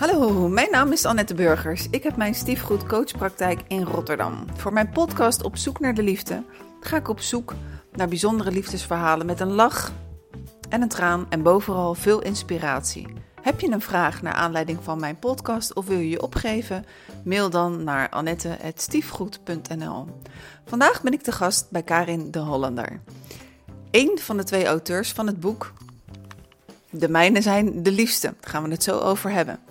Hallo, mijn naam is Annette Burgers. Ik heb mijn stiefgoed coachpraktijk in Rotterdam. Voor mijn podcast Op zoek naar de liefde ga ik op zoek naar bijzondere liefdesverhalen met een lach en een traan en bovenal veel inspiratie. Heb je een vraag naar aanleiding van mijn podcast of wil je je opgeven? Mail dan naar annette.stiefgoed.nl. Vandaag ben ik de gast bij Karin de Hollander. Eén van de twee auteurs van het boek De mijne zijn de liefste. Daar gaan we het zo over hebben.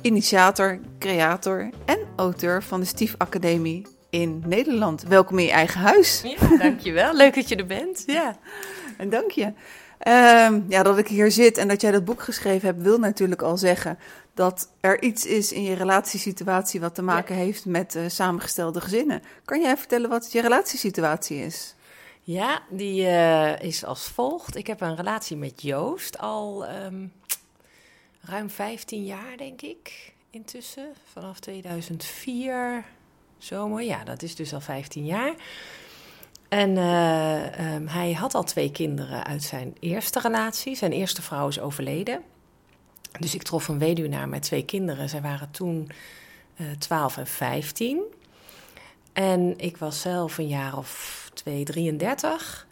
Initiator, creator en auteur van de Stief Academie in Nederland. Welkom in je eigen huis. Ja, dankjewel. Leuk dat je er bent. Ja. En dank je. Ehm, ja, dat ik hier zit en dat jij dat boek geschreven hebt, wil natuurlijk al zeggen dat er iets is in je relatiesituatie wat te maken heeft met uh, samengestelde gezinnen. Kan jij vertellen wat je relatiesituatie is? Ja, die uh, is als volgt. Ik heb een relatie met Joost al um, ruim 15 jaar, denk ik, intussen. Vanaf 2004, zomer. Ja, dat is dus al 15 jaar. En uh, um, hij had al twee kinderen uit zijn eerste relatie. Zijn eerste vrouw is overleden. Dus ik trof een weduwnaar met twee kinderen. Zij waren toen uh, 12 en 15. En ik was zelf een jaar of 2, 33.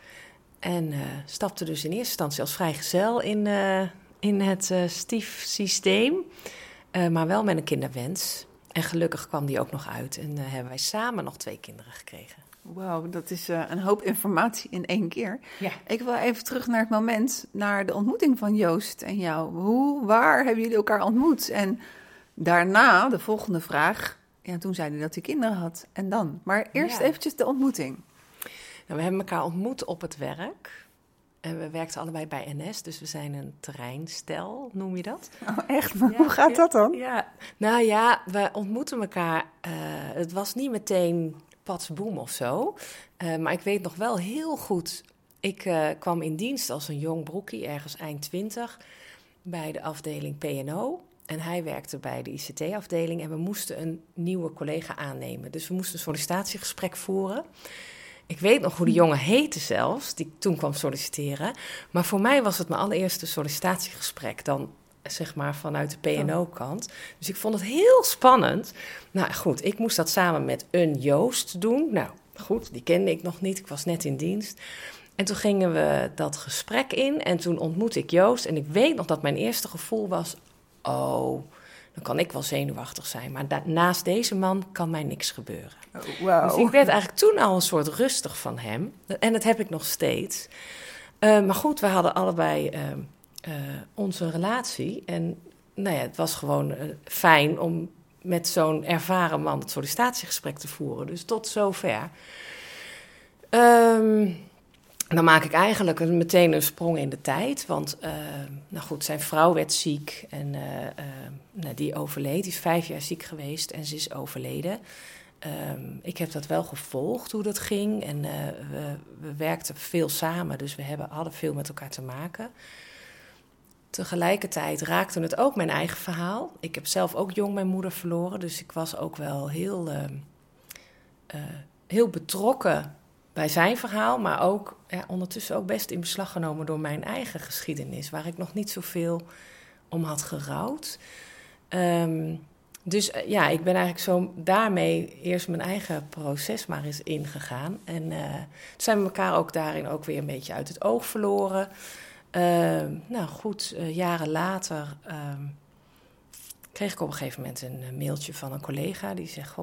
En uh, stapte dus in eerste instantie als vrijgezel in, in het uh, stiefsysteem. maar wel met een kinderwens. En gelukkig kwam die ook nog uit. En hebben wij samen nog twee kinderen gekregen. Wauw, dat is een hoop informatie in één keer. Ja. Ik wil even terug naar het moment, naar de ontmoeting van Joost en jou. Hoe, waar hebben jullie elkaar ontmoet? En daarna, de volgende vraag, ja, toen zei hij dat hij kinderen had. En dan? Maar eerst Ja. eventjes de ontmoeting. Nou, we hebben elkaar ontmoet op het werk. En we werkten allebei bij NS, dus we zijn een terreinstel, noem je dat? Oh, echt? Maar Ja, hoe gaat ja, dat dan? Ja, nou ja, we ontmoeten elkaar. eh, het was niet meteen patsboom of zo. Eh, maar ik weet nog wel heel goed. Ik eh, kwam in dienst als een jong broekie, ergens eind 20, bij de afdeling PNO. En hij werkte bij de ICT-afdeling en we moesten een nieuwe collega aannemen. Dus we moesten een sollicitatiegesprek voeren. Ik weet nog hoe die jongen heette zelfs, die toen kwam solliciteren. Maar voor mij was het mijn allereerste sollicitatiegesprek. Dan zeg maar vanuit de PNO-kant. Dus ik vond het heel spannend. Nou goed, ik moest dat samen met een Joost doen. Nou goed, die kende ik nog niet. Ik was net in dienst. En toen gingen we dat gesprek in en toen ontmoette ik Joost. En ik weet nog dat mijn eerste gevoel was: oh, dan kan ik wel zenuwachtig zijn. Maar naast deze man kan mij niks gebeuren. Oh, Wauw. Dus ik werd eigenlijk toen al een soort rustig van hem. En dat heb ik nog steeds. Uh, maar goed, we hadden allebei uh, uh, onze relatie. En nou ja, het was gewoon uh, fijn om met zo'n ervaren man het sollicitatiegesprek te voeren. Dus tot zover. Um, dan maak ik eigenlijk een, meteen een sprong in de tijd. Want uh, nou goed, zijn vrouw werd ziek en uh, uh, nou, die overleed. Die is vijf jaar ziek geweest en ze is overleden. Um, ik heb dat wel gevolgd, hoe dat ging. En we, we, werkten veel samen, dus we hebben, hadden veel met elkaar te maken. Tegelijkertijd raakte het ook mijn eigen verhaal. Ik heb zelf ook jong mijn moeder verloren, dus ik was ook wel heel, uh, heel betrokken bij zijn verhaal, maar ook ondertussen ook best in beslag genomen door mijn eigen geschiedenis, waar ik nog niet zoveel om had gerouwd. Um, dus uh, ja, ik ben eigenlijk zo daarmee eerst mijn eigen proces maar eens ingegaan. En uh, zijn we elkaar ook daarin ook weer een beetje uit het oog verloren. Uh, nou goed, jaren later kreeg ik op een gegeven moment een mailtje van een collega. Die zegt,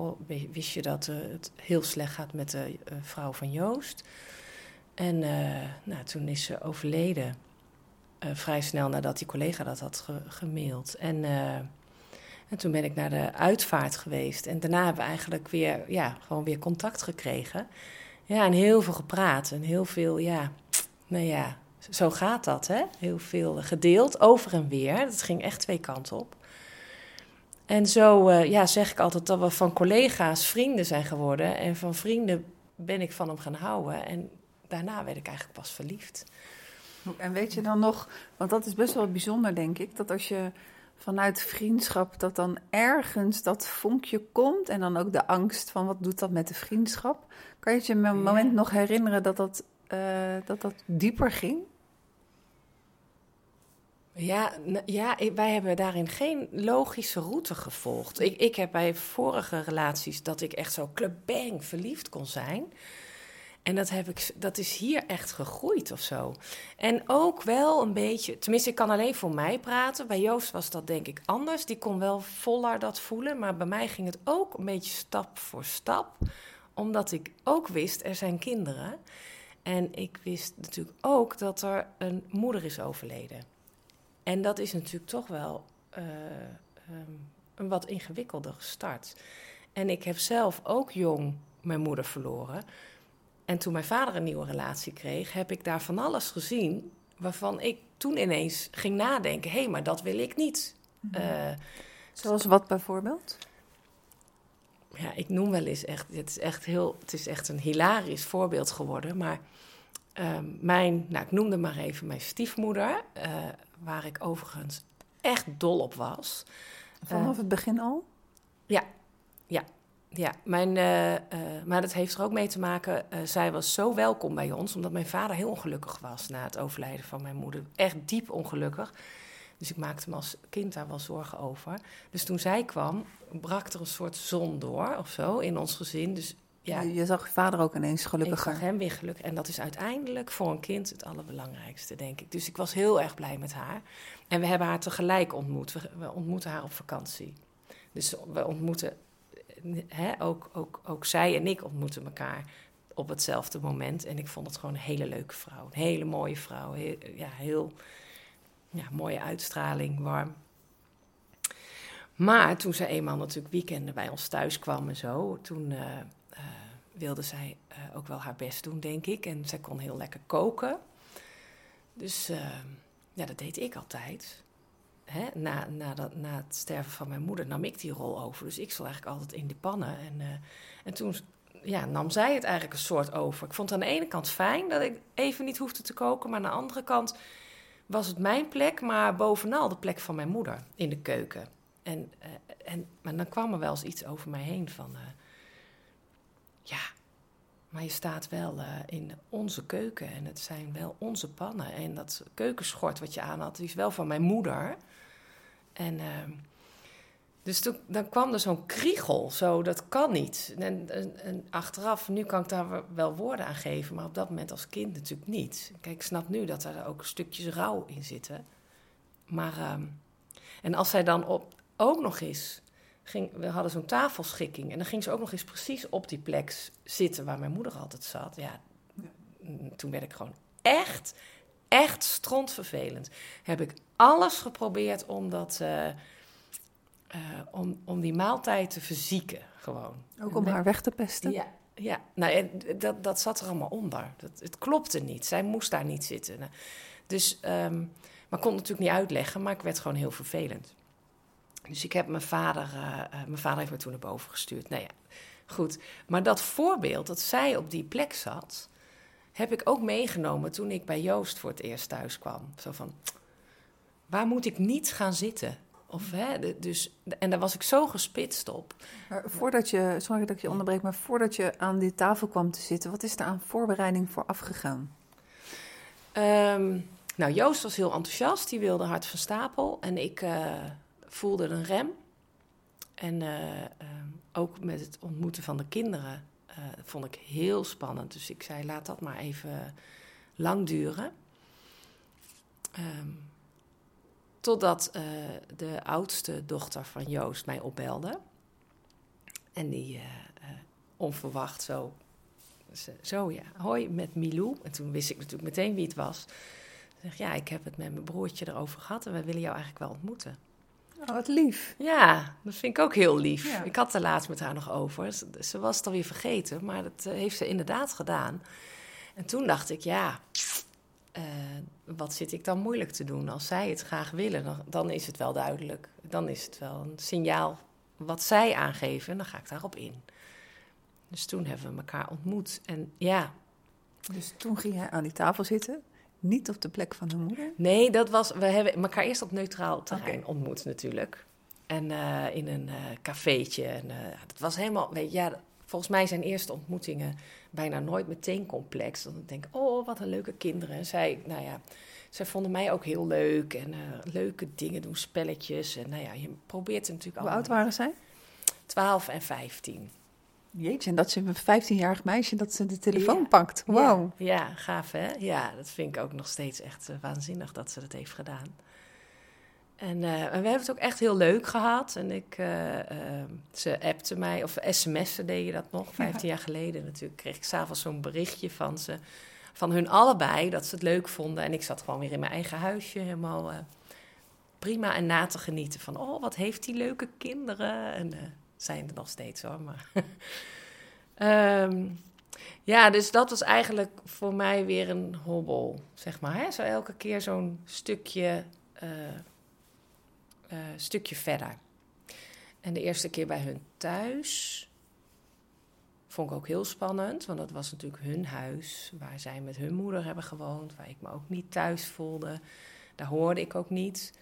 wist je dat het heel slecht gaat met de vrouw van Joost? En nou, toen is ze overleden, vrij snel nadat die collega dat had ge gemaild. En... En toen ben ik naar de uitvaart geweest. En daarna hebben we eigenlijk weer, ja, gewoon weer contact gekregen. Ja, en heel veel gepraat. En heel veel, ja, nou ja, zo gaat dat, hè? Heel veel gedeeld, over en weer. Dat ging echt twee kanten op. En zo, uh, ja, zeg ik altijd dat we van collega's vrienden zijn geworden. En van vrienden ben ik van hem gaan houden. En daarna werd ik eigenlijk pas verliefd. En weet je dan nog, want dat is best wel bijzonder, denk ik, dat als je vanuit vriendschap dat dan ergens dat vonkje komt en dan ook de angst van wat doet dat met de vriendschap. Kan je het je een moment ja. nog herinneren dat dat, uh, dat dat dieper ging? Ja, ja, wij hebben daarin geen logische route gevolgd. Ik, ik heb bij vorige relaties dat ik echt zo clubbang verliefd kon zijn. En dat, heb ik, dat is hier echt gegroeid of zo. En ook wel een beetje, tenminste, ik kan alleen voor mij praten. Bij Joost was dat denk ik anders. Die kon wel voller dat voelen. Maar bij mij ging het ook een beetje stap voor stap. Omdat ik ook wist, er zijn kinderen. En ik wist natuurlijk ook dat er een moeder is overleden. En dat is natuurlijk toch wel uh, um, een wat ingewikkelder start. En ik heb zelf ook jong mijn moeder verloren. En toen mijn vader een nieuwe relatie kreeg, heb ik daar van alles gezien waarvan ik toen ineens ging nadenken: hé, hey, maar dat wil ik niet. Mm Zoals wat bijvoorbeeld? Ja, ik noem wel eens echt, het is echt, heel, het is echt een hilarisch voorbeeld geworden. Maar uh, mijn, nou, ik noemde maar even mijn stiefmoeder, uh, waar ik overigens echt dol op was. Vanaf uh, het begin al? Ja, ja. Ja, mijn, uh, uh, maar dat heeft er ook mee te maken. Zij was zo welkom bij ons, omdat mijn vader heel ongelukkig was na het overlijden van mijn moeder. Echt diep ongelukkig. Dus ik maakte me als kind daar wel zorgen over. Dus toen zij kwam, brak er een soort zon door of zo in ons gezin. Dus ja, je zag je vader ook ineens gelukkiger. Ik zag hem weer gelukkig. En dat is uiteindelijk voor een kind het allerbelangrijkste, denk ik. Dus ik was heel erg blij met haar. En we hebben haar tegelijk ontmoet. We, we ontmoeten haar op vakantie. Dus we ontmoeten hè, ook, ook, ook zij en ik ontmoeten elkaar op hetzelfde moment. En ik vond het gewoon een hele leuke vrouw. Een hele mooie vrouw. Heel, ja, heel ja, mooie uitstraling, warm. Maar toen ze eenmaal natuurlijk weekenden bij ons thuis kwam en zo, toen uh, wilde zij uh, ook wel haar best doen, denk ik. En zij kon heel lekker koken. Dus ja, dat deed ik altijd hè, na, na, dat, na het sterven van mijn moeder nam ik die rol over. Dus ik zat eigenlijk altijd in de pannen. En, uh, en toen ja, nam zij het eigenlijk een soort over. Ik vond aan de ene kant fijn dat ik even niet hoefde te koken. Maar aan de andere kant was het mijn plek, maar bovenal de plek van mijn moeder in de keuken. En, en, maar dan kwam er wel eens iets over mij heen van... ja, maar je staat wel uh, in onze keuken en het zijn wel onze pannen. En dat keukenschort wat je aan had, is wel van mijn moeder. En uh, dus toen, dan kwam er zo'n kriegel, zo, dat kan niet. En, en, achteraf, nu kan ik daar wel woorden aan geven, maar op dat moment als kind natuurlijk niet. Kijk, ik snap nu dat er ook stukjes rouw in zitten. Maar, uh, en als zij dan op, ook nog eens, ging, we hadden zo'n tafelschikking, en dan ging ze ook nog eens precies op die plek zitten waar mijn moeder altijd zat. Ja, toen werd ik gewoon echt, echt strontvervelend. Heb ik alles geprobeerd om dat. Uh, uh, om, om die maaltijd te verzieken, gewoon. Ook om haar weg te pesten? Ja, ja. Nou, dat, dat zat er allemaal onder. Dat, het klopte niet. Zij moest daar niet zitten. Nou, dus, um, maar ik kon het natuurlijk niet uitleggen, maar ik werd gewoon heel vervelend. Dus ik heb mijn vader, uh, mijn vader heeft me toen naar boven gestuurd. Nou ja, goed. Maar dat voorbeeld, dat zij op die plek zat, heb ik ook meegenomen toen ik bij Joost voor het eerst thuis kwam. Zo van, waar moet ik niet gaan zitten? Of, hè, dus, en daar was ik zo gespitst op. Maar voordat je, sorry dat ik je onderbreek, maar voordat je aan die tafel kwam te zitten, wat is er aan voorbereiding voor afgegaan? Um, nou, Joost was heel enthousiast, die wilde hard van stapel. En ik uh, voelde een rem. En uh, uh, ook met het ontmoeten van de kinderen vond ik heel spannend. Dus ik zei, laat dat maar even lang duren. Um, Totdat de oudste dochter van Joost mij opbelde. En die onverwacht zo, zo ja, hoi met Milou. En toen wist ik natuurlijk meteen wie het was. Zeg, ja, ik heb het met mijn broertje erover gehad en wij willen jou eigenlijk wel ontmoeten. Oh, wat lief. Ja, dat vind ik ook heel lief. Ja. Ik had het laatst met haar nog over. Ze, ze was het alweer vergeten, maar dat heeft ze inderdaad gedaan. En toen dacht ik, ja, uh, wat zit ik dan moeilijk te doen? Als zij het graag willen, dan, dan, is het wel duidelijk. Dan is het wel een signaal wat zij aangeven en dan ga ik daarop in. Dus toen hebben we elkaar ontmoet. En ja. Dus toen ging jij aan die tafel zitten? Niet op de plek van de moeder? Nee, dat was. We hebben elkaar eerst op neutraal terrein okay. ontmoet, natuurlijk. En uh, in een uh, cafeetje. En uh, dat was helemaal. Weet je, ja, volgens mij zijn eerste ontmoetingen bijna nooit meteen complex. Dan denk ik, oh, wat een leuke kinderen. En zij, nou ja, zij vonden mij ook heel leuk en leuke dingen doen, spelletjes. En nou ja, je probeert het natuurlijk Hoe oud waren zij? 12 en 15. Jeetje, en dat ze een 15-jarig meisje dat ze de telefoon pakt. Wow. Ja, ja, gaaf hè? Ja, dat vind ik ook nog steeds echt waanzinnig dat ze dat heeft gedaan. En, uh, we hebben het ook echt heel leuk gehad. En ik, uh, uh, ze appte mij, of sms'en deed je dat nog, 15 jaar geleden natuurlijk. Kreeg ik s'avonds zo'n berichtje van ze, van hun allebei, dat ze het leuk vonden. En ik zat gewoon weer in mijn eigen huisje, helemaal prima en na te genieten. Van, oh, wat heeft die leuke kinderen. En zijn er nog steeds hoor, maar... um, ja, dus dat was eigenlijk voor mij weer een hobbel, zeg maar. Hè? Zo elke keer zo'n stukje uh, stukje verder. En de eerste keer bij hun thuis vond ik ook heel spannend, want dat was natuurlijk hun huis, waar zij met hun moeder hebben gewoond, waar ik me ook niet thuis voelde. Daar hoorde ik ook niet.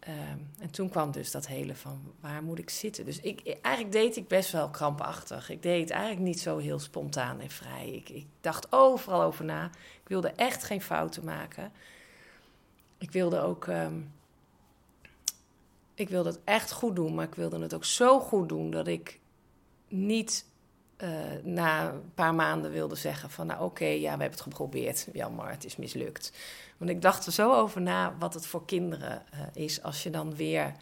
Ehm, en toen kwam dus dat hele van waar moet ik zitten. Dus ik, eigenlijk deed ik best wel krampachtig. Ik deed eigenlijk niet zo heel spontaan en vrij. Ik, ik dacht overal over na. Ik wilde echt geen fouten maken. Ik wilde ook ehm, ik wilde het echt goed doen, maar ik wilde het ook zo goed doen dat ik niet uh, na een paar maanden wilde zeggen van nou oké, ja, we hebben het geprobeerd. Jammer, het is mislukt. Want ik dacht er zo over na wat het voor kinderen uh, is als je dan weer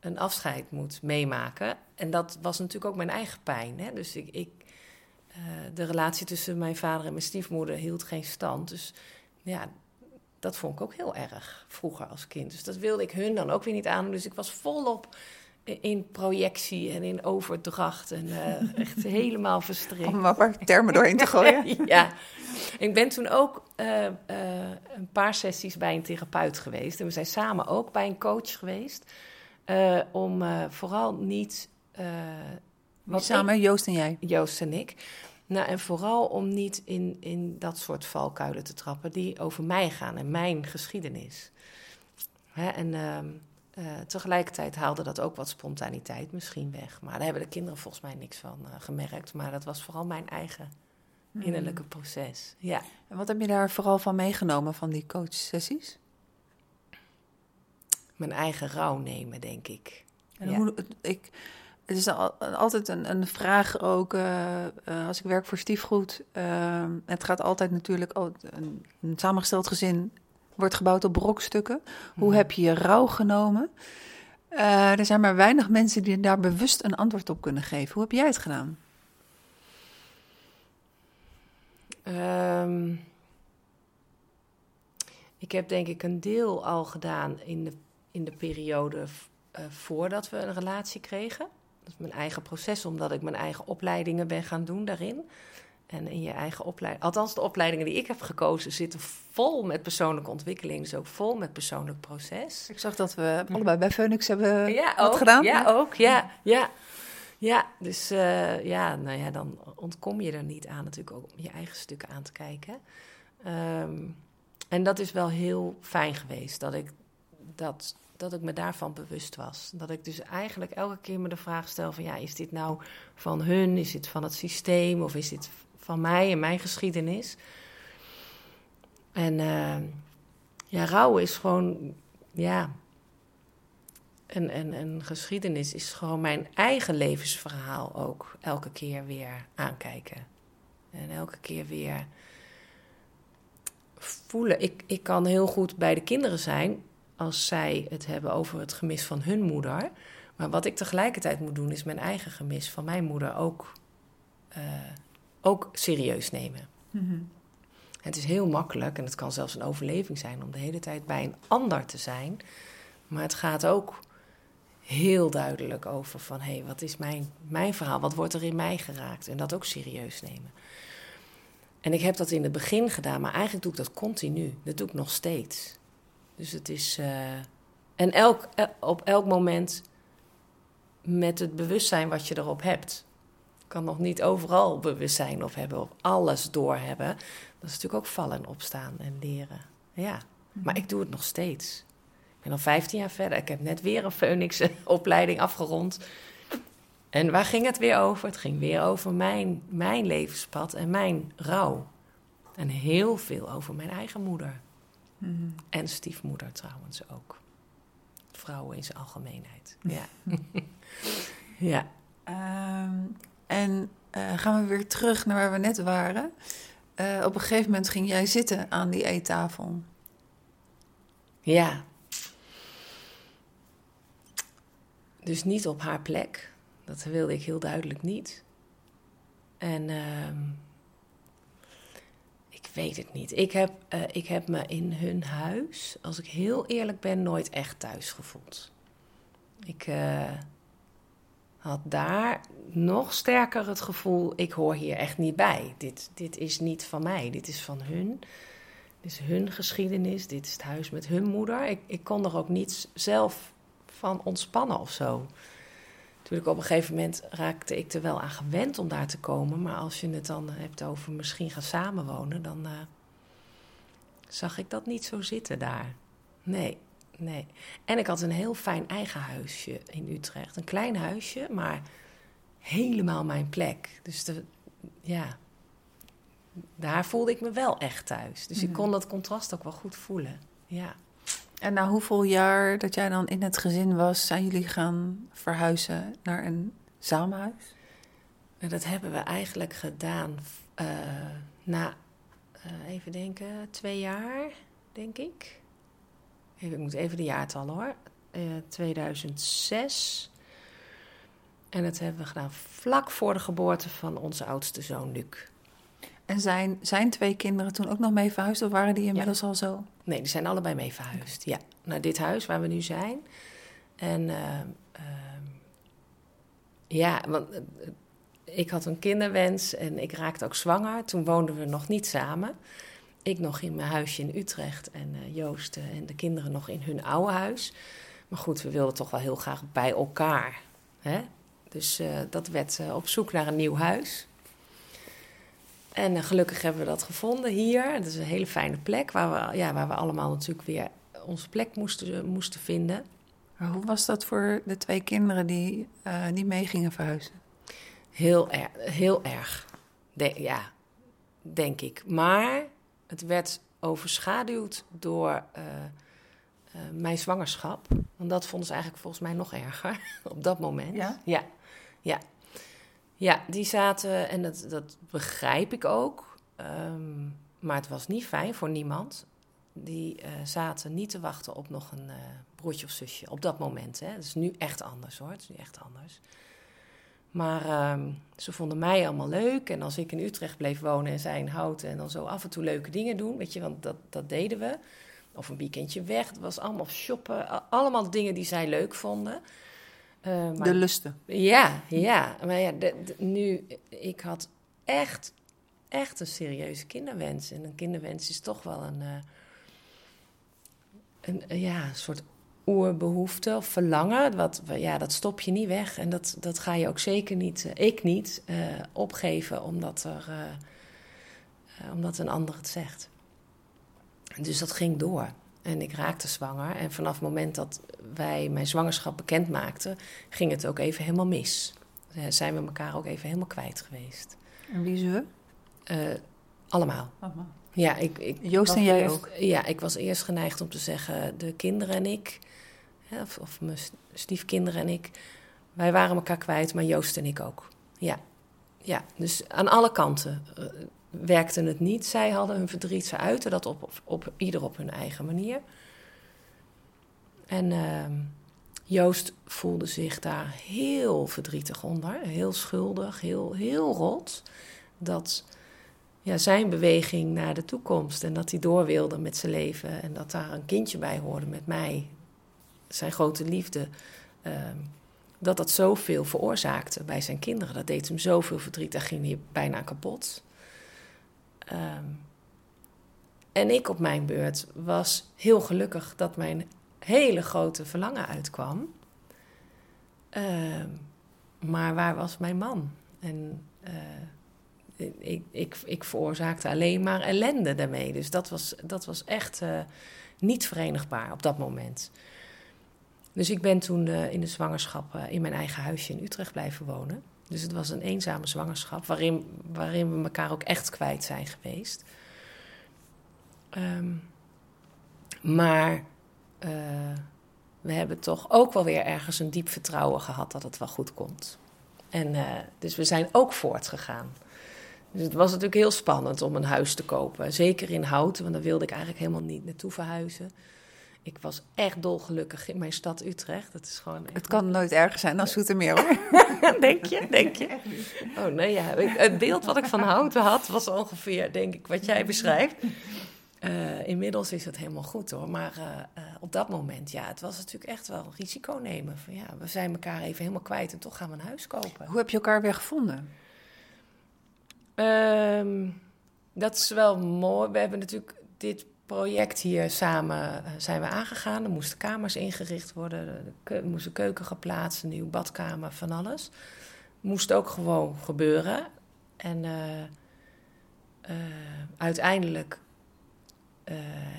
een afscheid moet meemaken. En dat was natuurlijk ook mijn eigen pijn. Hè? Dus ik, ik uh, de relatie tussen mijn vader en mijn stiefmoeder hield geen stand. Dus ja, dat vond ik ook heel erg vroeger als kind. Dus dat wilde ik hun dan ook weer niet aan. Dus ik was volop in projectie en in overdracht. En uh, echt helemaal verstrikt. Om maar termen doorheen te gooien. ja. Ik ben toen ook uh, uh, een paar sessies bij een therapeut geweest. En we zijn samen ook bij een coach geweest. om vooral niet... wat samen, Joost en jij? Joost en ik nou, en vooral om niet in, in dat soort valkuilen te trappen die over mij gaan en mijn geschiedenis. Hè, en uh, uh, tegelijkertijd haalde dat ook wat spontaniteit misschien weg. Maar daar hebben de kinderen volgens mij niks van uh, gemerkt. Maar dat was vooral mijn eigen hmm. innerlijke proces. Ja. En wat heb je daar vooral van meegenomen van die coachsessies? Mijn eigen rouw nemen, denk ik. En ja. hoe, ik, het is altijd een, een vraag ook uh, uh, als ik werk voor stiefgoed. Uh, het gaat altijd natuurlijk, oh, een, een, samengesteld gezin wordt gebouwd op brokstukken. Hoe mm. heb je je rouw genomen? er zijn maar weinig mensen die daar bewust een antwoord op kunnen geven. Hoe heb jij het gedaan? Um, ik heb denk ik een deel al gedaan in de, in de periode voordat we een relatie kregen. Dat is mijn eigen proces, omdat ik mijn eigen opleidingen ben gaan doen daarin. En in je eigen opleiding, althans de opleidingen die ik heb gekozen, zitten vol met persoonlijke ontwikkeling. Dus ook vol met persoonlijk proces. Ik zag dat we allebei bij Phoenix hebben ja, wat gedaan. Ja, ook. Ja, ja. Ja, dus uh, ja, nou ja, dan ontkom je er niet aan natuurlijk ook om je eigen stukken aan te kijken. Um, en dat is wel heel fijn geweest dat ik dat dat ik me daarvan bewust was. Dat ik dus eigenlijk elke keer me de vraag stel van ja, is dit nou van hun, is dit van het systeem of is dit van mij en mijn geschiedenis? En uh, ja, rouw is gewoon, ja, een, een, een geschiedenis is gewoon mijn eigen levensverhaal ook elke keer weer aankijken. En elke keer weer voelen. Ik, ik kan heel goed bij de kinderen zijn, als zij het hebben over het gemis van hun moeder. Maar wat ik tegelijkertijd moet doen, is mijn eigen gemis van mijn moeder ook, uh, ook serieus nemen. Mm-hmm. Het is heel makkelijk en het kan zelfs een overleving zijn om de hele tijd bij een ander te zijn. Maar het gaat ook heel duidelijk over van hé, hey, wat is mijn, mijn verhaal? Wat wordt er in mij geraakt? En dat ook serieus nemen. En ik heb dat in het begin gedaan, maar eigenlijk doe ik dat continu. Dat doe ik nog steeds. Dus het is. Uh, en elk, eh, op elk moment met het bewustzijn wat je erop hebt. Ik kan nog niet overal bewustzijn op hebben, of alles doorhebben. Dat is natuurlijk ook vallen en opstaan en leren. Ja, maar mhm. ik doe het nog steeds. Ik ben al 15 jaar verder. Ik heb net weer een Phoenix-opleiding afgerond. En waar ging het weer over? Het ging weer over mijn, mijn levenspad en mijn rouw. En heel veel over mijn eigen moeder. Mhm. En stiefmoeder trouwens ook. Vrouwen in zijn algemeenheid. Ja. ja. Ehm, en eh, gaan we weer terug naar waar we net waren. Eh, op een gegeven moment ging jij zitten aan die eettafel. Ja. Dus niet op haar plek. Dat wilde ik heel duidelijk niet. En ehm, ik weet het niet. Ik heb, eh, ik heb me in hun huis, als ik heel eerlijk ben, nooit echt thuis gevoeld. Ik had daar nog sterker het gevoel: ik hoor hier echt niet bij. Dit, dit is niet van mij, dit is van hun. Dit is hun geschiedenis, dit is het huis met hun moeder. Ik, ik kon er ook niet zelf van ontspannen of zo. Natuurlijk, op een gegeven moment raakte ik er wel aan gewend om daar te komen. Maar als je het dan hebt over misschien gaan samenwonen, dan eh, zag ik dat niet zo zitten daar. Nee, nee. En ik had een heel fijn eigen huisje in Utrecht. Een klein huisje, maar helemaal mijn plek. Dus de, ja, daar voelde ik me wel echt thuis. Dus ik Mhm. kon dat contrast ook wel goed voelen. Ja. En na hoeveel jaar dat jij dan in het gezin was, zijn jullie gaan verhuizen naar een samenhuis? En dat hebben we eigenlijk gedaan eh, na, eh, even denken, twee jaar, denk ik. Even, ik moet even de jaartallen hoor. Eh 2006. En dat hebben we gedaan vlak voor de geboorte van onze oudste zoon Luc. En zijn, zijn twee kinderen toen ook nog mee verhuisd of waren die inmiddels al zo? Nee, die zijn allebei mee verhuisd. Ja, naar dit huis waar we nu zijn. En ehm, ehm, ja, want eh, ik had een kinderwens en ik raakte ook zwanger. Toen woonden we nog niet samen. Ik nog in mijn huisje in Utrecht en eh, Joost eh, en de kinderen nog in hun oude huis. Maar goed, we wilden toch wel heel graag bij elkaar. Hè? Dus eh, dat werd op zoek naar een nieuw huis. En gelukkig hebben we dat gevonden hier. Het is een hele fijne plek waar we, ja, waar we allemaal natuurlijk weer onze plek moesten, moesten vinden. Maar hoe was dat voor de twee kinderen die niet mee gingen verhuizen? Heel, er, heel erg. De- ja, denk ik. Maar het werd overschaduwd door eh, eh, mijn zwangerschap. Want dat vonden ze eigenlijk volgens mij nog erger op dat moment. Ja? Ja, ja. Ja, die zaten, en dat, dat begrijp ik ook. ehm, maar het was niet fijn voor niemand. Die eh, zaten niet te wachten op nog een broertje of zusje op dat moment. Hè. Het is nu echt anders hoor. Het is nu echt anders. Maar ehm, ze vonden mij allemaal leuk. En als ik in Utrecht bleef wonen en zij in Houten... en dan zo af en toe leuke dingen doen, weet je, want dat, dat deden we. Of een weekendje weg, het was allemaal shoppen. Allemaal dingen die zij leuk vonden. Eh, maar De lusten. ja, ja. Maar ja, de- de- nu, ik had echt, echt een serieuze kinderwens. En een kinderwens is toch wel een, eh, een ja, een soort oerbehoefte of verlangen. Wat, ja, dat stop je niet weg. En dat, dat ga je ook zeker niet, eh, ik niet, eh, opgeven omdat, er, eh, omdat een ander het zegt. Dus dat ging door. En ik raakte zwanger. En vanaf het moment dat wij mijn zwangerschap bekend maakten, ging het ook even helemaal mis. Eh, Zijn we elkaar ook even helemaal kwijt geweest. En wie we? Eh, allemaal. Ja, ik, ik Joost en jij eerst- ook? Ja, ik was eerst geneigd om te zeggen de kinderen en ik, of, of mijn stiefkinderen en ik, wij waren elkaar kwijt, maar Joost en ik ook. Ja, ja dus aan alle kanten eh, werkte het niet. Zij hadden hun verdriet, ze uiten dat op, op, op ieder op hun eigen manier. En ehm, Joost voelde zich daar heel verdrietig onder, heel schuldig, heel, heel rot. Dat ja, zijn beweging naar de toekomst en dat hij door wilde met zijn leven en dat daar een kindje bij hoorde met mij, zijn grote liefde, ehm, dat dat zoveel veroorzaakte bij zijn kinderen. Dat deed hem zoveel verdriet, daar ging hij bijna kapot. Ehm, en ik op mijn beurt was heel gelukkig dat mijn hele grote verlangen uitkwam. Ehm, maar waar was mijn man? En ik, ik, ik veroorzaakte alleen maar ellende daarmee. Dus dat was, dat was echt eh, niet verenigbaar op dat moment. Dus ik ben toen eh, in de zwangerschap eh, in mijn eigen huisje in Utrecht blijven wonen. Dus het was een eenzame zwangerschap waarin, waarin we elkaar ook echt kwijt zijn geweest. Ehm, Maar we hebben toch ook wel weer ergens een diep vertrouwen gehad dat het wel goed komt. En dus we zijn ook voortgegaan. Dus het was natuurlijk heel spannend om een huis te kopen. Zeker in Houten, want daar wilde ik eigenlijk helemaal niet naartoe verhuizen. Ik was echt dolgelukkig in mijn stad Utrecht. Het, is gewoon het kan nooit erger zijn dan Zoetermeer hoor. denk je? Denk je? Oh nee, ja. Het beeld wat ik van Houten had was ongeveer, denk ik, wat jij beschrijft. Uh, inmiddels is het helemaal goed hoor. Maar uh, uh, op dat moment, ja, het was natuurlijk echt wel risico nemen. Van, ja, we zijn elkaar even helemaal kwijt en toch gaan we een huis kopen. Hoe heb je elkaar weer gevonden? Um, dat is wel mooi. We hebben natuurlijk dit project hier samen zijn we aangegaan. Er moesten kamers ingericht worden, er moest een keuken geplaatst, een nieuwe badkamer, van alles. Moest ook gewoon gebeuren. En uiteindelijk uh,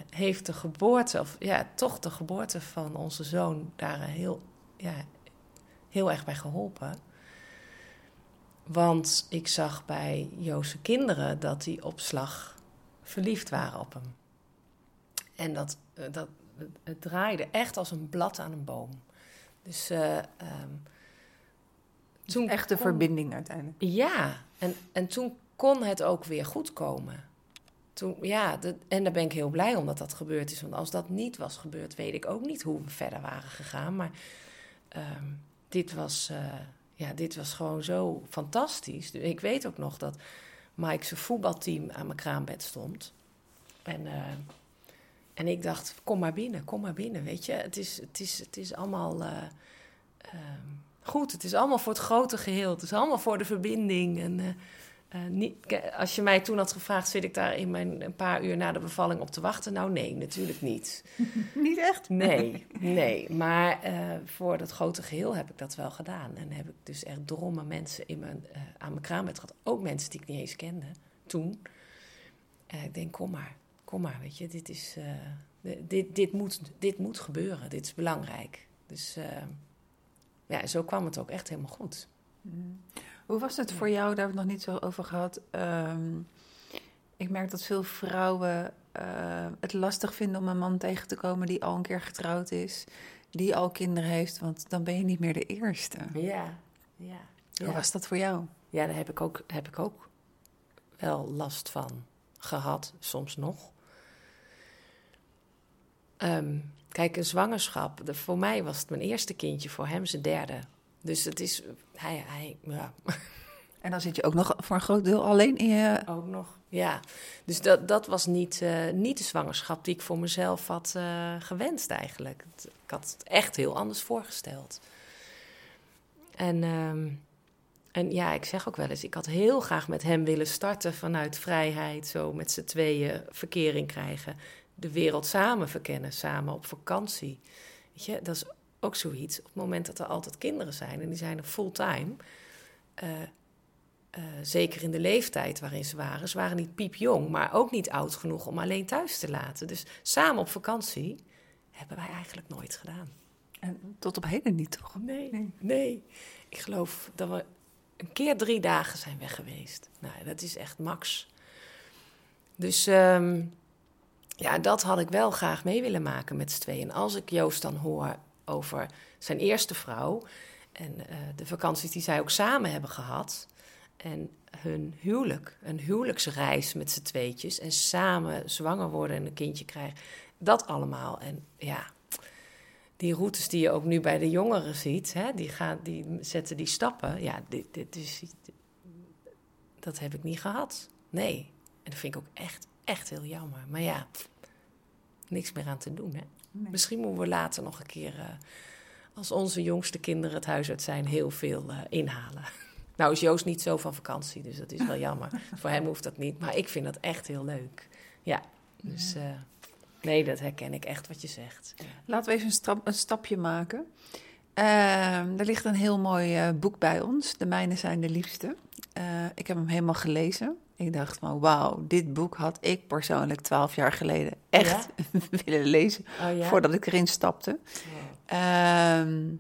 heeft de geboorte, of ja, toch de geboorte van onze zoon daar heel, ja, heel erg bij geholpen. Want ik zag bij Joodse kinderen dat die op slag verliefd waren op hem. En dat, eh, dat, het draaide echt als een blad aan een boom. Dus uh, um, toen. Echt de verbinding uiteindelijk. Ja, en, en toen kon het ook weer goed komen toen, ja, en daar ben ik heel blij om dat dat gebeurd is. Want als dat niet was gebeurd, weet ik ook niet hoe we verder waren gegaan. Maar ehm, dit, was, uh, ja, dit was gewoon zo fantastisch. Ik weet ook nog dat Mike's voetbalteam aan mijn kraambed stond. En, uh, en ik dacht, kom maar binnen, kom maar binnen, weet je. Het is, het is, het is allemaal uh, goed, het is allemaal voor het grote geheel. Het is allemaal voor de verbinding en... Uh, niet, als je mij toen had gevraagd, zit ik daar in mijn een paar uur na de bevalling op te wachten? Nou, nee, natuurlijk niet. niet echt? Nee, nee. Maar uh, voor dat grote geheel heb ik dat wel gedaan. En heb ik dus echt drommen mensen in mijn, uh, aan mijn kraambed gehad. Ook mensen die ik niet eens kende toen. En ik denk, kom maar, kom maar, weet je. Dit, is, dit, dit, moet, dit moet gebeuren. Dit is belangrijk. Dus ja, zo kwam het ook echt helemaal goed. Mm. Hoe was het voor jou? Daar hebben we het nog niet zo over gehad. Ehm, ik merk dat veel vrouwen uh, het lastig vinden om een man tegen te komen die al een keer getrouwd is, die al kinderen heeft, want dan ben je niet meer de eerste. Ja, ja. Hoe was dat voor jou? Ja, daar heb ik ook, heb ik ook wel last van gehad, soms nog. Um, kijk, een zwangerschap, de, voor mij was het mijn eerste kindje, voor hem zijn derde. Dus het is, hij, hij, ja. En dan zit je ook nog voor een groot deel alleen in je... Ook nog, ja. Dus dat, dat was niet, uh, niet de zwangerschap die ik voor mezelf had uh, gewenst eigenlijk. Ik had het echt heel anders voorgesteld. En, um, en ja, ik zeg ook wel eens, ik had heel graag met hem willen starten vanuit vrijheid. Zo met z'n tweeën verkering krijgen. De wereld samen verkennen, samen op vakantie. Weet je, dat is ook zoiets. Op het moment dat er altijd kinderen zijn en die zijn er fulltime. Uh, uh, zeker in de leeftijd waarin ze waren. Ze waren niet piepjong, maar ook niet oud genoeg om alleen thuis te laten. Dus samen op vakantie hebben wij eigenlijk nooit gedaan. En tot op heden niet, toch? Nee, nee. nee. Ik geloof dat we een keer drie dagen zijn weg geweest. Nou, dat is echt max. Dus um, ja, dat had ik wel graag mee willen maken met z'n tweeën. En als ik Joost dan hoor over zijn eerste vrouw. En uh, de vakanties die zij ook samen hebben gehad. En hun huwelijk, een huwelijksreis met z'n tweetjes. En samen zwanger worden en een kindje krijgen. Dat allemaal. En ja, die routes die je ook nu bij de jongeren ziet, hè, die, gaan, die zetten die stappen. Ja, dit, dit is, dat heb ik niet gehad. Nee. En dat vind ik ook echt, echt heel jammer. Maar ja, niks meer aan te doen. Hè. Misschien moeten we later nog een keer, uh, als onze jongste kinderen het huis uit zijn, heel veel uh, inhalen. Nou is Joost niet zo van vakantie, dus dat is wel jammer. Voor hem hoeft dat niet, maar ik vind dat echt heel leuk. Ja, dus uh, nee, dat herken ik echt wat je zegt. Laten we even een, stap, een stapje maken. Uh, er ligt een heel mooi boek bij ons, De Mijnen zijn de liefste. ik heb hem helemaal gelezen. Ik dacht van wauw, dit boek had ik persoonlijk twaalf jaar geleden echt willen lezen oh, ja? voordat ik erin stapte. Ehm,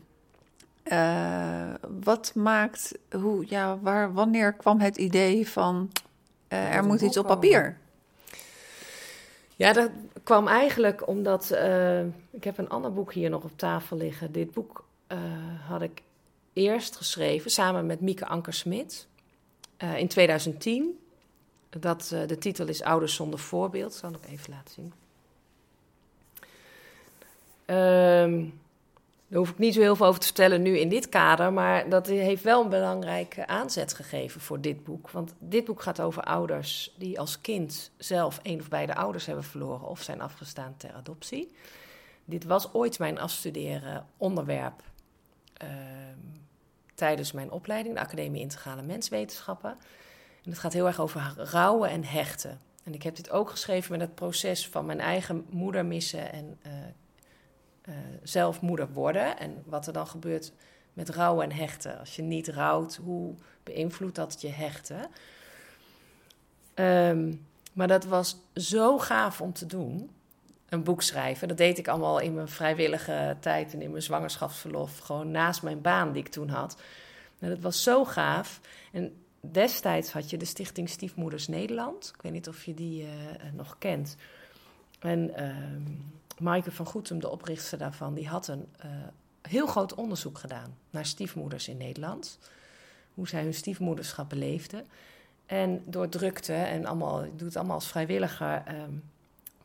uh, wat maakt, hoe, ja, waar, wanneer kwam het idee van uh, er moet iets op papier? Ja, dat kwam eigenlijk omdat uh, ik heb een ander boek hier nog op tafel liggen. Dit boek had ik eerst geschreven samen met Mieke Ankersmit in 2010. Dat, de titel is Ouders zonder voorbeeld. Zal ik even laten zien. Um, daar hoef ik niet zo heel veel over te vertellen nu in dit kader, maar dat heeft wel een belangrijke aanzet gegeven voor dit boek. Want dit boek gaat over ouders die als kind zelf een of beide ouders hebben verloren of zijn afgestaan ter adoptie. Dit was ooit mijn afstuderen onderwerp uh, tijdens mijn opleiding, de Academie Integrale Menswetenschappen. En het gaat heel erg over rouwen en hechten. En ik heb dit ook geschreven met het proces van mijn eigen moeder missen en uh, uh, zelf moeder worden. En wat er dan gebeurt met rouwen en hechten. Als je niet rouwt, hoe beïnvloedt dat je hechten? Um, maar dat was zo gaaf om te doen. Een boek schrijven. Dat deed ik allemaal in mijn vrijwillige tijd en in mijn zwangerschapsverlof. Gewoon naast mijn baan die ik toen had. En dat was zo gaaf. En destijds had je de Stichting Stiefmoeders Nederland. Ik weet niet of je die uh, nog kent. En uh, Maaike van Goetem, de oprichter daarvan, die had een uh, heel groot onderzoek gedaan naar stiefmoeders in Nederland. Hoe zij hun stiefmoederschap beleefden. En door drukte en allemaal, ik doe het allemaal als vrijwilliger, um,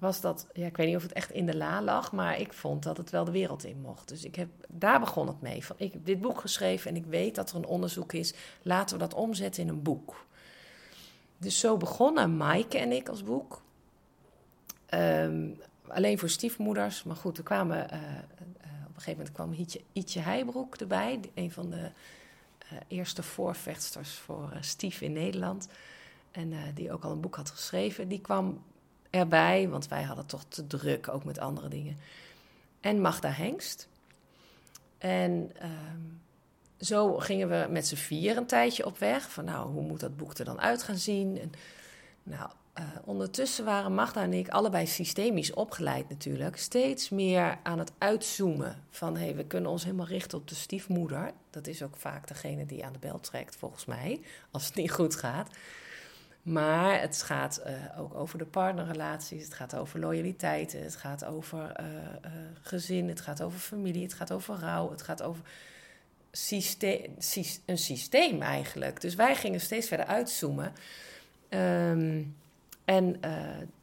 was dat, ja, ik weet niet of het echt in de la lag, maar ik vond dat het wel de wereld in mocht. Dus ik heb, daar begon het mee. Van, ik heb dit boek geschreven en ik weet dat er een onderzoek is. Laten we dat omzetten in een boek. Dus zo begonnen Maaike en ik als boek. Um, alleen voor stiefmoeders. Maar goed, er kwamen, uh, uh, op een gegeven moment kwam Ietje, Ietje Heijbroek erbij. Een van de uh, eerste voorvechtsters voor stief in Nederland. En die ook al een boek had geschreven. Die kwam erbij, want wij hadden toch te druk, ook met andere dingen. En Magda Hengst. En ehm, zo gingen we met z'n vier een tijdje op weg. Van nou, hoe moet dat boek er dan uit gaan zien? En, nou, uh, ondertussen waren Magda en ik allebei systemisch opgeleid natuurlijk. Steeds meer aan het uitzoomen van hé, hey, we kunnen ons helemaal richten op de stiefmoeder. Dat is ook vaak degene die aan de bel trekt, volgens mij, als het niet goed gaat. Maar het gaat uh, ook over de partnerrelaties, het gaat over loyaliteit, het gaat over uh, gezin, het gaat over familie, het gaat over rouw, het gaat over een systeem eigenlijk. Dus wij gingen steeds verder uitzoomen. Um, en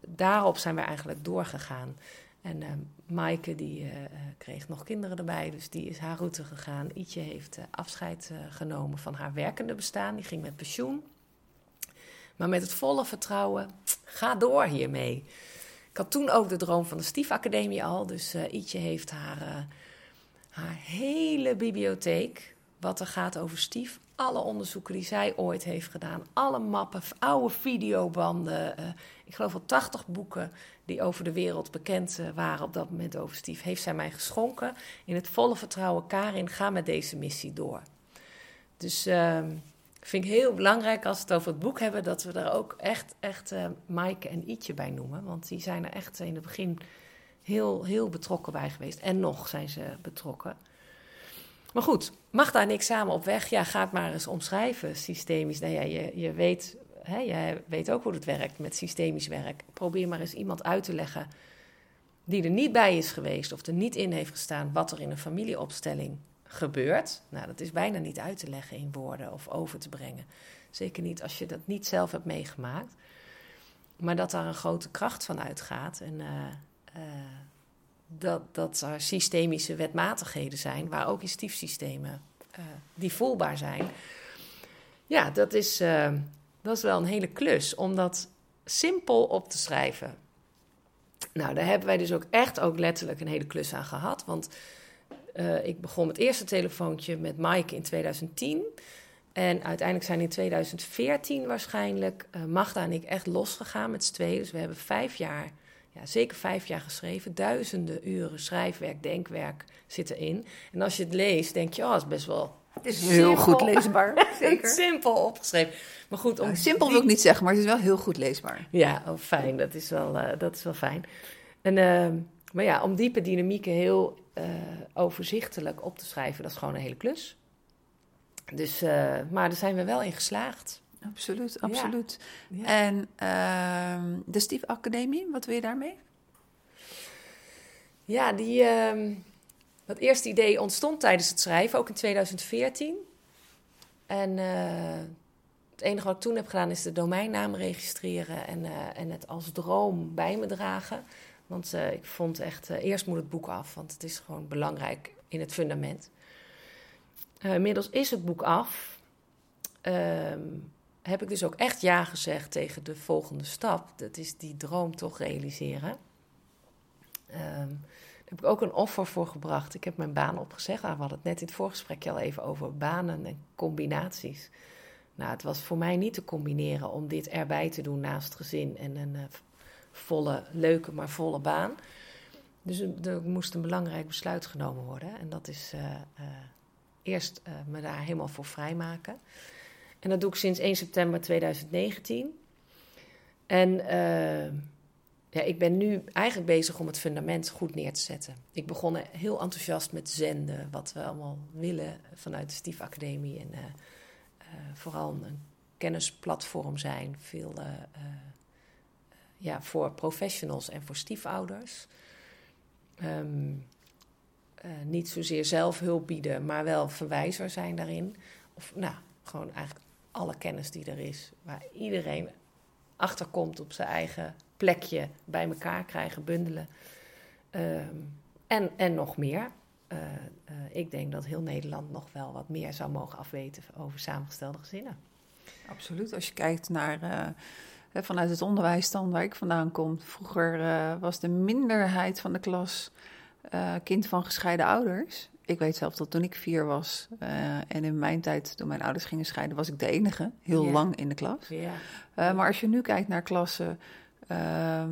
daarop zijn we eigenlijk doorgegaan. En Maaike die kreeg nog kinderen erbij, dus die is haar route gegaan. Ietje heeft afscheid genomen van haar werkende bestaan, die ging met pensioen. Maar met het volle vertrouwen, ga door hiermee. Ik had toen ook de droom van de Stiefacademie al, dus Ietje heeft haar, haar hele bibliotheek, wat er gaat over Stief, alle onderzoeken die zij ooit heeft gedaan, alle mappen, oude videobanden. Uh, ik geloof wel 80 boeken die over de wereld bekend uh, waren op dat moment over Steve, heeft zij mij geschonken. In het volle vertrouwen, Karin, ga met deze missie door. Dus uh, vind ik heel belangrijk als we het over het boek hebben, dat we er ook echt, echt uh, Maaike en Ietje bij noemen. Want die zijn er echt in het begin heel, heel betrokken bij geweest. En nog zijn ze betrokken. Maar goed, Magda en ik samen op weg. Ja, ga het maar eens omschrijven, systemisch. Nou ja, je, je weet, hè, jij weet ook hoe het werkt met systemisch werk. Probeer maar eens iemand uit te leggen die er niet bij is geweest of er niet in heeft gestaan wat er in een familieopstelling gebeurt. Nou, dat is bijna niet uit te leggen in woorden of over te brengen. Zeker niet als je dat niet zelf hebt meegemaakt. Maar dat daar een grote kracht van uitgaat. En uh, uh, dat, dat er systemische wetmatigheden zijn, waar ook in stiefsystemen uh, die voelbaar zijn. Ja, dat is, dat is wel een hele klus om dat simpel op te schrijven. Nou, daar hebben wij dus ook echt ook letterlijk een hele klus aan gehad. Want uh, ik begon het eerste telefoontje met Mike in 2010. En uiteindelijk zijn in 2014 waarschijnlijk Magda en ik echt losgegaan met z'n tweeën. Dus we hebben vijf jaar ja, zeker vijf jaar geschreven. Duizenden uren schrijfwerk, denkwerk zitten in. En als je het leest, denk je, oh, het is best wel... Het is heel goed leesbaar, zeker. simpel opgeschreven. Maar goed, om nou, simpel wil ik niet zeggen, maar het is wel heel goed leesbaar. Ja, oh, fijn. Dat is wel, uh, dat is wel fijn. En, uh, maar ja, om diepe dynamieken heel uh, overzichtelijk op te schrijven, dat is gewoon een hele klus. Dus, maar daar zijn we wel in geslaagd. Absoluut, absoluut. Ja. En ehm, de Stief Academie, wat wil je daarmee? Ja, die, ehm, dat eerste idee ontstond tijdens het schrijven, ook in 2014. En eh, het enige wat ik toen heb gedaan is de domeinnaam registreren en, eh, en het als droom bij me dragen. Want eh, ik vond echt, eh, eerst moet het boek af, want het is gewoon belangrijk in het fundament. Eh, inmiddels is het boek af. Ehm, heb ik dus ook echt ja gezegd tegen de volgende stap. Dat is die droom toch realiseren. Ehm, daar heb ik ook een offer voor gebracht. Ik heb mijn baan opgezegd. Ah, we hadden het net in het voorgesprekje al even over banen en combinaties. Nou, het was voor mij niet te combineren om dit erbij te doen naast gezin en een volle, leuke, maar volle baan. Dus er moest een belangrijk besluit genomen worden. En dat is eh, eh, eerst eh, me daar helemaal voor vrijmaken. En dat doe ik sinds 1 september 2019. En ja, ik ben nu eigenlijk bezig om het fundament goed neer te zetten. Ik begon heel enthousiast met zenden, wat we allemaal willen vanuit de Stief Academie. En vooral een kennisplatform zijn, veel ja, voor professionals en voor stiefouders. Ehm, eh, niet zozeer zelf hulp bieden, maar wel verwijzer zijn daarin. Of nou, gewoon eigenlijk alle kennis die er is, waar iedereen achterkomt op zijn eigen plekje bij elkaar krijgen, bundelen. Ehm, en, en nog meer. Eh, eh, ik denk dat heel Nederland nog wel wat meer zou mogen afweten over samengestelde gezinnen. Absoluut. Als je kijkt naar vanuit het onderwijs dan, waar ik vandaan kom. Vroeger eh, was de minderheid van de klas eh, kind van gescheiden ouders. Ik weet zelf dat toen ik vier was eh, en in mijn tijd, toen mijn ouders gingen scheiden, was ik de enige, heel lang in de klas. Maar als je nu kijkt naar klassen, ehm,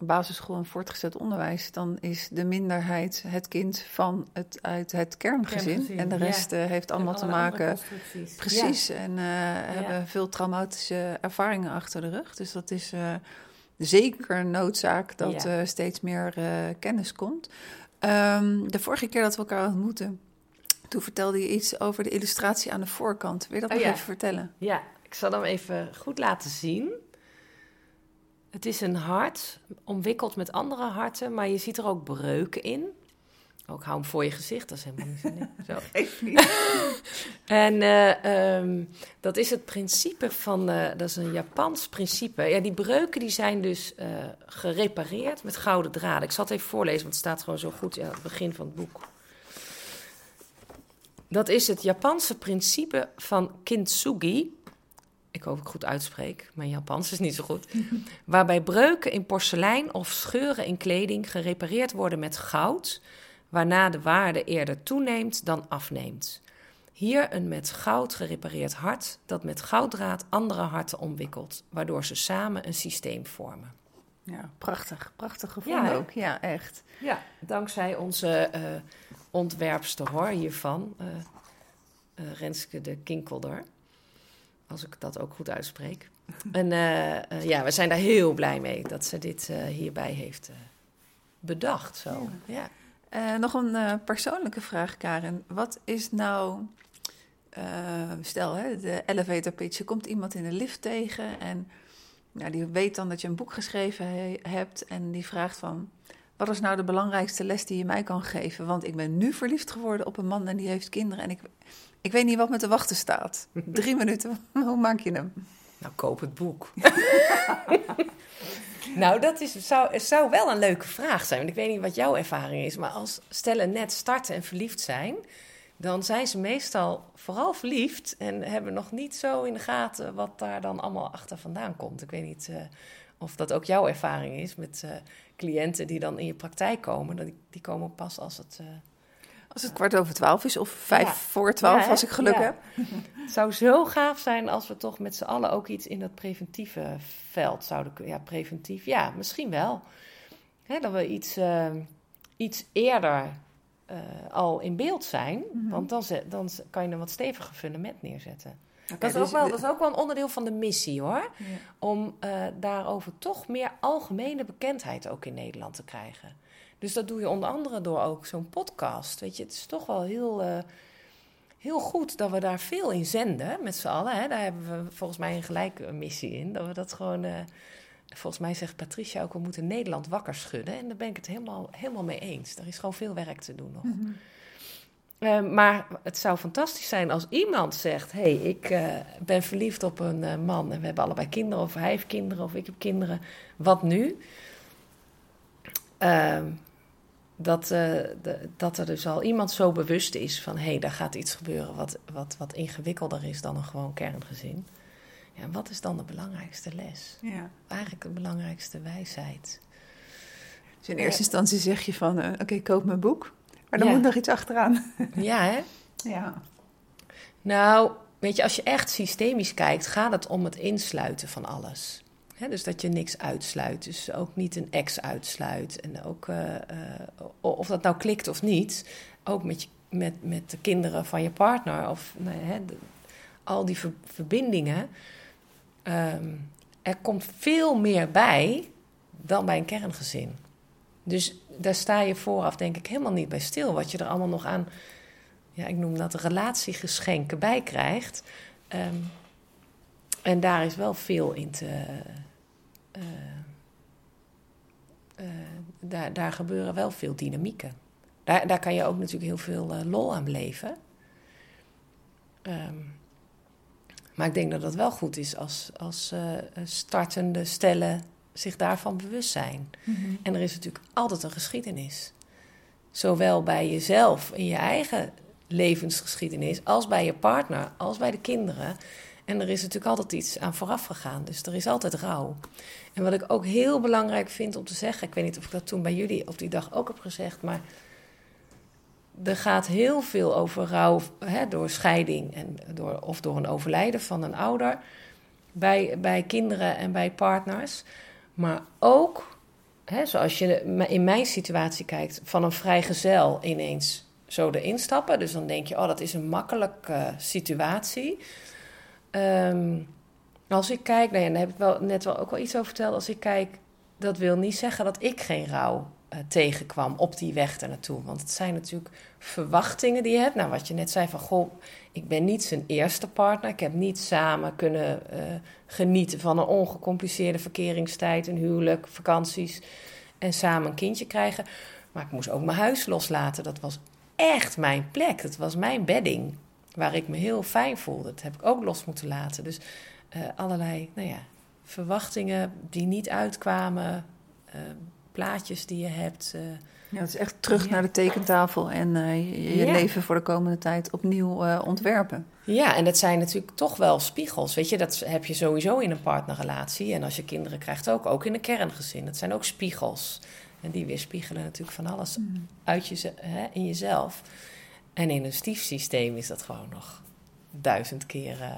basisschool en voortgezet onderwijs, dan is de minderheid het kind van het, uit het kerngezin. Kerngezin, en de rest eh, heeft allemaal te maken. Precies, en eh, hebben veel traumatische ervaringen achter de rug. Dus dat is eh, zeker een noodzaak dat er steeds meer kennis komt. Ehm, de vorige keer dat we elkaar ontmoetten, toen vertelde je iets over de illustratie aan de voorkant. Wil je dat Oh, nog even vertellen? Ja, ik zal hem even goed laten zien. Het is een hart, omwikkeld met andere harten, maar je ziet er ook breuken in. Ook hou hem voor je gezicht, dat is helemaal niet zo. zo. Even niet. En eh, ehm, dat is het principe van, eh, dat is een Japans principe. Ja, die breuken die zijn dus eh, gerepareerd met gouden draden. Ik zal het even voorlezen, want het staat gewoon zo goed aan het begin van het boek. Dat is het Japanse principe van kintsugi. Ik hoop dat ik goed uitspreek, mijn Japans is niet zo goed. Waarbij breuken in porselein of scheuren in kleding gerepareerd worden met goud, waarna de waarde eerder toeneemt dan afneemt. Hier een met goud gerepareerd hart dat met gouddraad andere harten omwikkelt, waardoor ze samen een systeem vormen. Ja, prachtig. Prachtig gevonden Ja, ook. Ja, echt. Ja, dankzij onze eh, ontwerpster hoor hiervan, eh, eh, Renske de Kinkelder. Als ik dat ook goed uitspreek. En eh, eh, ja, we zijn daar heel blij mee dat ze dit eh, hierbij heeft bedacht. Zo. Ja. Nog een persoonlijke vraag, Karen. Wat is nou, stel hè, de elevator pitch, je komt iemand in de lift tegen en nou, die weet dan dat je een boek geschreven he- hebt en die vraagt van, wat is nou de belangrijkste les die je mij kan geven? Want ik ben nu verliefd geworden op een man en die heeft kinderen en ik, ik weet niet wat me te wachten staat. Drie minuten, hoe maak je hem? Nou, koop het boek. nou, dat is, zou, zou wel een leuke vraag zijn. Want ik weet niet wat jouw ervaring is. Maar als stellen net starten en verliefd zijn... dan zijn ze meestal vooral verliefd... en hebben nog niet zo in de gaten wat daar dan allemaal achter vandaan komt. Ik weet niet eh, of dat ook jouw ervaring is met eh, cliënten die dan in je praktijk komen. Die, die komen pas als het... eh, Als het kwart over twaalf is of vijf Ja. voor twaalf, Ja, als ik geluk Ja. heb. Het zou zo gaaf zijn als we toch met z'n allen ook iets in dat preventieve veld zouden kunnen. Ja, preventief, ja, misschien wel. Hè, dat we iets, eh, iets eerder eh, al in beeld zijn. Mhm. Want dan, ze- dan kan je een wat steviger fundament neerzetten. Dat, is dus ook wel, dat is ook wel een onderdeel van de missie hoor. Ja. Om eh, daarover toch meer algemene bekendheid ook in Nederland te krijgen. Dus dat doe je onder andere door ook zo'n podcast. Weet je, het is toch wel heel, eh, heel goed dat we daar veel in zenden met z'n allen. Hè. Daar hebben we volgens mij een gelijke missie in. Dat we dat gewoon. eh, volgens mij zegt Patricia ook, we moeten Nederland wakker schudden. En daar ben ik het helemaal, helemaal mee eens. Er is gewoon veel werk te doen nog. Eh, maar het zou fantastisch zijn als iemand zegt: Hé, hey, ik ben verliefd op een man en we hebben allebei kinderen, of hij heeft kinderen, of ik heb kinderen. Wat nu? Dat, eh, de- dat er dus al iemand zo bewust is van: Hé, hey, daar gaat iets gebeuren wat, wat, wat ingewikkelder is dan een gewoon kerngezin. Ja, wat is dan de belangrijkste les? Ja. Eigenlijk de belangrijkste wijsheid. Dus in eerste instantie zeg je van, eh, oké, koop mijn boek. Maar dan Ja. moet nog iets achteraan. Ja, hè? Ja. Nou, weet je, als je echt systemisch kijkt, gaat het om het insluiten van alles. Dus dat je niks uitsluit. Dus ook niet een ex uitsluit. En ook, eh, eh, of dat nou klikt of niet, ook met, met, met de kinderen van je partner. Of nou al die ver- verbindingen. Ehm, er komt veel meer bij dan bij een kerngezin. Dus daar sta je vooraf denk ik helemaal niet bij stil. Wat je er allemaal nog aan ja, ik noem dat relatiegeschenken bij krijgt. Ehm, en daar is wel veel in te. eh, eh, daar, daar gebeuren wel veel dynamieken. Daar, daar kan je ook natuurlijk heel veel eh, lol aan beleven. Ehm, maar ik denk dat het wel goed is als, als startende stellen zich daarvan bewust zijn. En er is natuurlijk altijd een geschiedenis. Zowel bij jezelf in je eigen levensgeschiedenis, als bij je partner, als bij de kinderen. En er is natuurlijk altijd iets aan vooraf gegaan. Dus er is altijd rouw. En wat ik ook heel belangrijk vind om te zeggen, ik weet niet of ik dat toen bij jullie op die dag ook heb gezegd, maar er gaat heel veel over rouw hè, door scheiding en door, of door een overlijden van een ouder. Bij, bij kinderen en bij partners. Maar ook, hè, zoals je in mijn situatie kijkt, van een vrijgezel ineens zo erin stappen. Dus dan denk je, oh, dat is een makkelijke situatie. Ehm, als ik kijk, nou ja, daar heb ik wel net wel ook wel iets over verteld. Als ik kijk, dat wil niet zeggen dat ik geen rouw eh, tegenkwam op die weg naartoe. Want het zijn natuurlijk verwachtingen die je hebt. Nou, wat je net zei van, goh, ik ben niet zijn eerste partner. Ik heb niet samen kunnen eh, genieten van een ongecompliceerde verkeringstijd, een huwelijk, vakanties en samen een kindje krijgen. Maar ik moest ook mijn huis loslaten. Dat was echt mijn plek. Dat was mijn bedding. Waar ik me heel fijn voelde. Dat heb ik ook los moeten laten. Dus uh, allerlei nou ja, verwachtingen die niet uitkwamen. Uh, plaatjes die je hebt. Uh, ja, het is echt terug ja. naar de tekentafel en je, je ja. leven voor de komende tijd opnieuw ontwerpen. Ja, en dat zijn natuurlijk toch wel spiegels. Weet je, dat heb je sowieso in een partnerrelatie. En als je kinderen krijgt ook, ook in een kerngezin. Dat zijn ook spiegels. En die weerspiegelen natuurlijk van alles mm. uit je, hè, in jezelf. En in een stiefsysteem is dat gewoon nog duizend keer uh,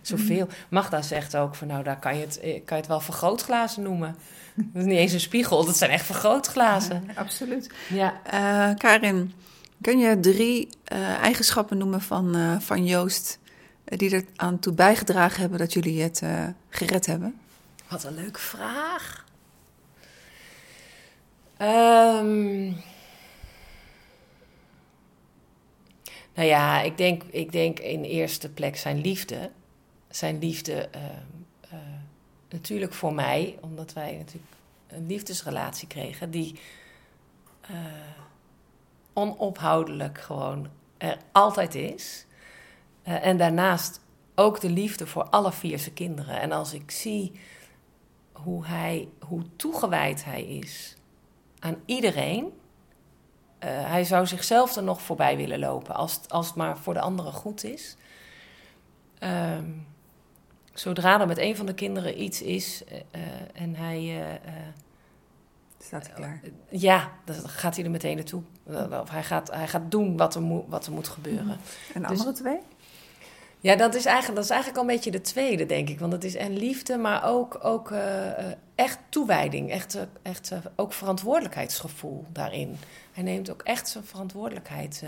zoveel. Mm. Magda zegt ook van nou, daar kan je het, kan je het wel vergrootglazen noemen. Dat is niet eens een spiegel, dat zijn echt vergrootglazen. Ja, absoluut. Ja. Uh, Karin, kun je drie uh, eigenschappen noemen van, van Joost die er aan toe bijgedragen hebben dat jullie het gered hebben? Wat een leuke vraag. Um, nou ja, ik denk, ik denk in eerste plek zijn liefde. Zijn liefde uh, uh, natuurlijk voor mij, omdat wij natuurlijk een liefdesrelatie kregen die uh, onophoudelijk gewoon er altijd is. en daarnaast ook de liefde voor alle vier kinderen. En als ik zie hoe, hij, hoe toegewijd hij is aan iedereen. Uh, hij zou zichzelf er nog voorbij willen lopen als, als het maar voor de anderen goed is. Um, zodra er met een van de kinderen iets is uh, uh, en hij. Staat hij klaar? ja, dan gaat hij er meteen naartoe. Of hij gaat, hij gaat doen wat er, moet, wat er moet gebeuren. En de andere dus, twee? Ja, dat is, eigenlijk, dat is eigenlijk al een beetje de tweede, denk ik. Want het is en liefde, maar ook, ook uh, echt toewijding. Echt, uh, echt ook verantwoordelijkheidsgevoel daarin. Hij neemt ook echt zijn verantwoordelijkheid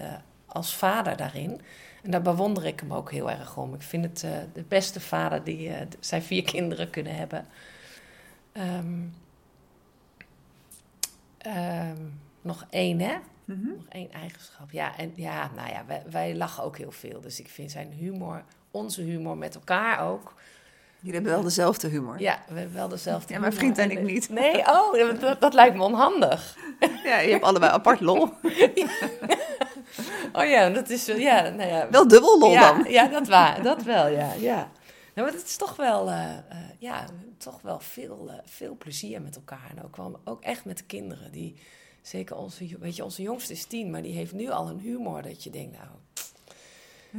als vader daarin. En daar bewonder ik hem ook heel erg om. Ik vind het de beste vader die zijn vier kinderen kunnen hebben. Um, um, nog één, hè? Nog één eigenschap. Ja, en ja, nou ja, wij, wij lachen ook heel veel. Dus ik vind zijn humor, onze humor met elkaar ook. Jullie hebben wel dezelfde humor. Ja, we hebben wel dezelfde Ja, mijn humor. vriend en ik niet. Nee, oh, dat, dat lijkt me onhandig. Ja, je hebt allebei apart lol. Oh ja, dat is wel- ja, nou ja. Wel dubbel lol ja, dan. Ja, dat, waar, dat wel, ja. ja. Nou, maar het is toch wel, eh, eh, ja, toch wel veel, eh, veel plezier met elkaar. En ook, wel, ook echt met de kinderen. Die, zeker onze, weet je, onze jongste is tien, maar die heeft nu al een humor dat je denkt, nou,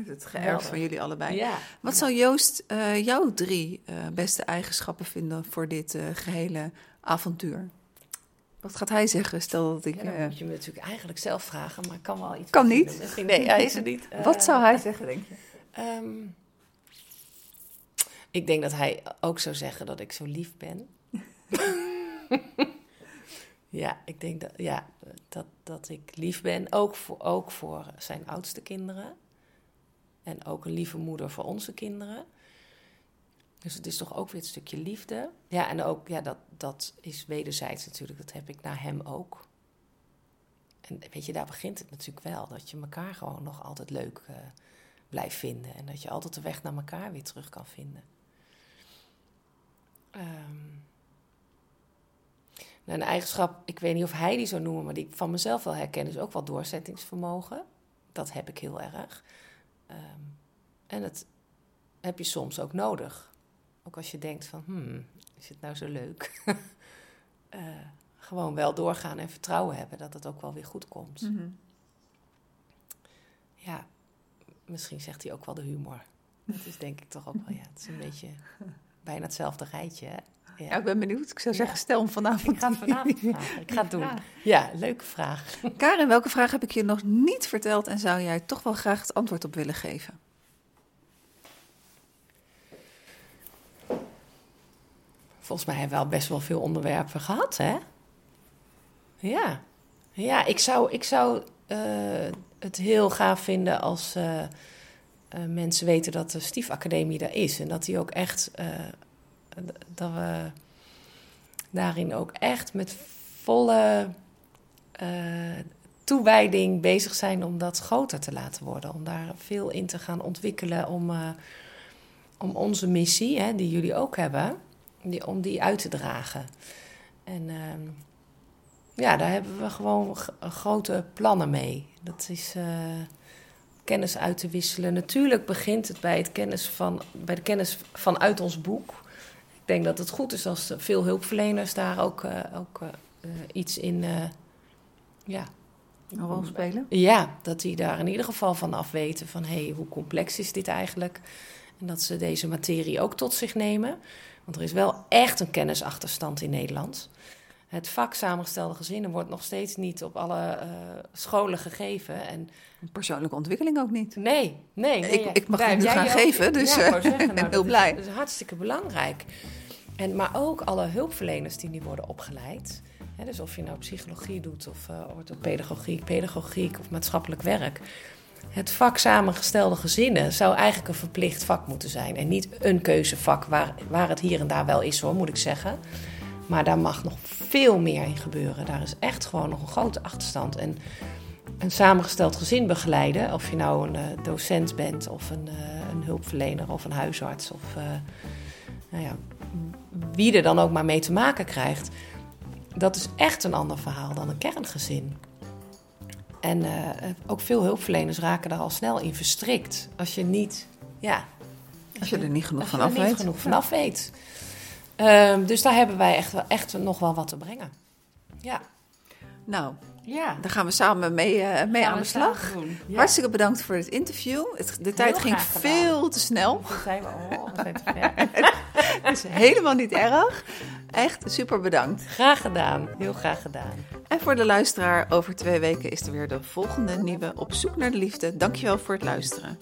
Het geërfd van jullie allebei. ja. Wat zou Joost eh, jouw drie eh, beste eigenschappen vinden voor dit eh, gehele avontuur? Wat gaat hij zeggen? Stel dat ik. Ja, dan moet je me natuurlijk eigenlijk zelf vragen, maar ik kan wel iets. Kan niet? Misschien, nee, hij is er niet. Wat zou hij zeggen, denk je? ehm, ik denk dat hij ook zou zeggen dat ik zo lief ben. ja, ik denk dat, ja, dat, dat ik lief ben, ook voor, ook voor zijn oudste kinderen. En ook een lieve moeder voor onze kinderen. Dus het is toch ook weer het stukje liefde. Ja, en ook, ja, dat, dat is wederzijds natuurlijk. Dat heb ik naar hem ook. En weet je, daar begint het natuurlijk wel. Dat je elkaar gewoon nog altijd leuk eh, blijft vinden. En dat je altijd de weg naar elkaar weer terug kan vinden. Nou, een eigenschap, ik weet niet of hij die zou noemen, maar die ik van mezelf wel herken, is ook wel doorzettingsvermogen. Dat heb ik heel erg. Ehm, en dat heb je soms ook nodig. Ook als je denkt van, hmm, is het nou zo leuk? Eh, gewoon wel doorgaan en vertrouwen hebben dat het ook wel weer goed komt. Mhm. Ja, misschien zegt hij ook wel de humor. Dat is denk ik toch ook wel, ja, het is een beetje bijna hetzelfde rijtje. Hè? Ja. Ik ben benieuwd. Ik zou zeggen, stel hem vanavond. Ik ga het vanavond vragen. Ik ga het doen. Ja, leuke vraag. Karin, welke vraag heb ik je nog niet verteld en zou jij toch wel graag het antwoord op willen geven? Volgens mij hebben we al best wel veel onderwerpen gehad, hè? Ja. Ja, ik zou, ik zou eh, het heel gaaf vinden als eh, eh, mensen weten dat de Stiefacademie er is. En dat die ook echt, dat we daarin ook echt met volle eh, toewijding bezig zijn om dat groter te laten worden. Om daar veel in te gaan ontwikkelen, om, eh, om onze missie, hè, die jullie ook hebben, die, om die uit te dragen. En ehm, ja, daar hebben we gewoon grote plannen mee. Dat is eh, kennis uit te wisselen. Natuurlijk begint het bij, het kennis van, bij de kennis vanuit ons boek. Ik denk dat het goed is als veel hulpverleners daar ook, eh, ook eh, eh, iets in. ja, Een rol spelen? ja, dat die daar in ieder geval van af weten van hé, hey, hoe complex is dit eigenlijk? En dat ze deze materie ook tot zich nemen. Want er is wel echt een kennisachterstand in Nederland. Het vak samengestelde gezinnen wordt nog steeds niet op alle scholen gegeven. En Persoonlijke ontwikkeling ook niet. nee, nee. nee Ik- ik mag het heb nu gaan ook- geven, dus, ja, eh, zeggen, ik ben nou, heel dat blij. Is, dat is hartstikke belangrijk. En, maar ook alle hulpverleners die nu worden opgeleid. Hè, dus of je nou psychologie doet of eh orthopedagogiek, pedagogiek of maatschappelijk werk. Het vak samengestelde gezinnen zou eigenlijk een verplicht vak moeten zijn. En niet een keuzevak waar, waar het hier en daar wel is hoor, moet ik zeggen. Maar daar mag nog veel meer in gebeuren. Daar is echt gewoon nog een grote achterstand. En een samengesteld gezin begeleiden, of je nou een eh, docent bent of een, eh, een hulpverlener of een huisarts of eh, nou ja, wie er dan ook maar mee te maken krijgt, dat is echt een ander verhaal dan een kerngezin. En ook veel hulpverleners raken daar al snel in verstrikt. Als je niet, ja, Als je er niet genoeg als je van er af niet weet. genoeg vanaf weet. Dus daar hebben wij echt, echt nog wel wat te brengen. Ja. Nou, Ja. daar gaan we samen mee, eh, mee aan de slag. Ja. Hartstikke bedankt voor het interview. Het, de tijd ging veel te snel. Dat zijn we al. Het is helemaal niet erg. Echt super bedankt. Graag gedaan. Heel graag gedaan. En voor de luisteraar, over twee weken is er weer de volgende nieuwe Op zoek naar de liefde. Dankjewel voor het luisteren.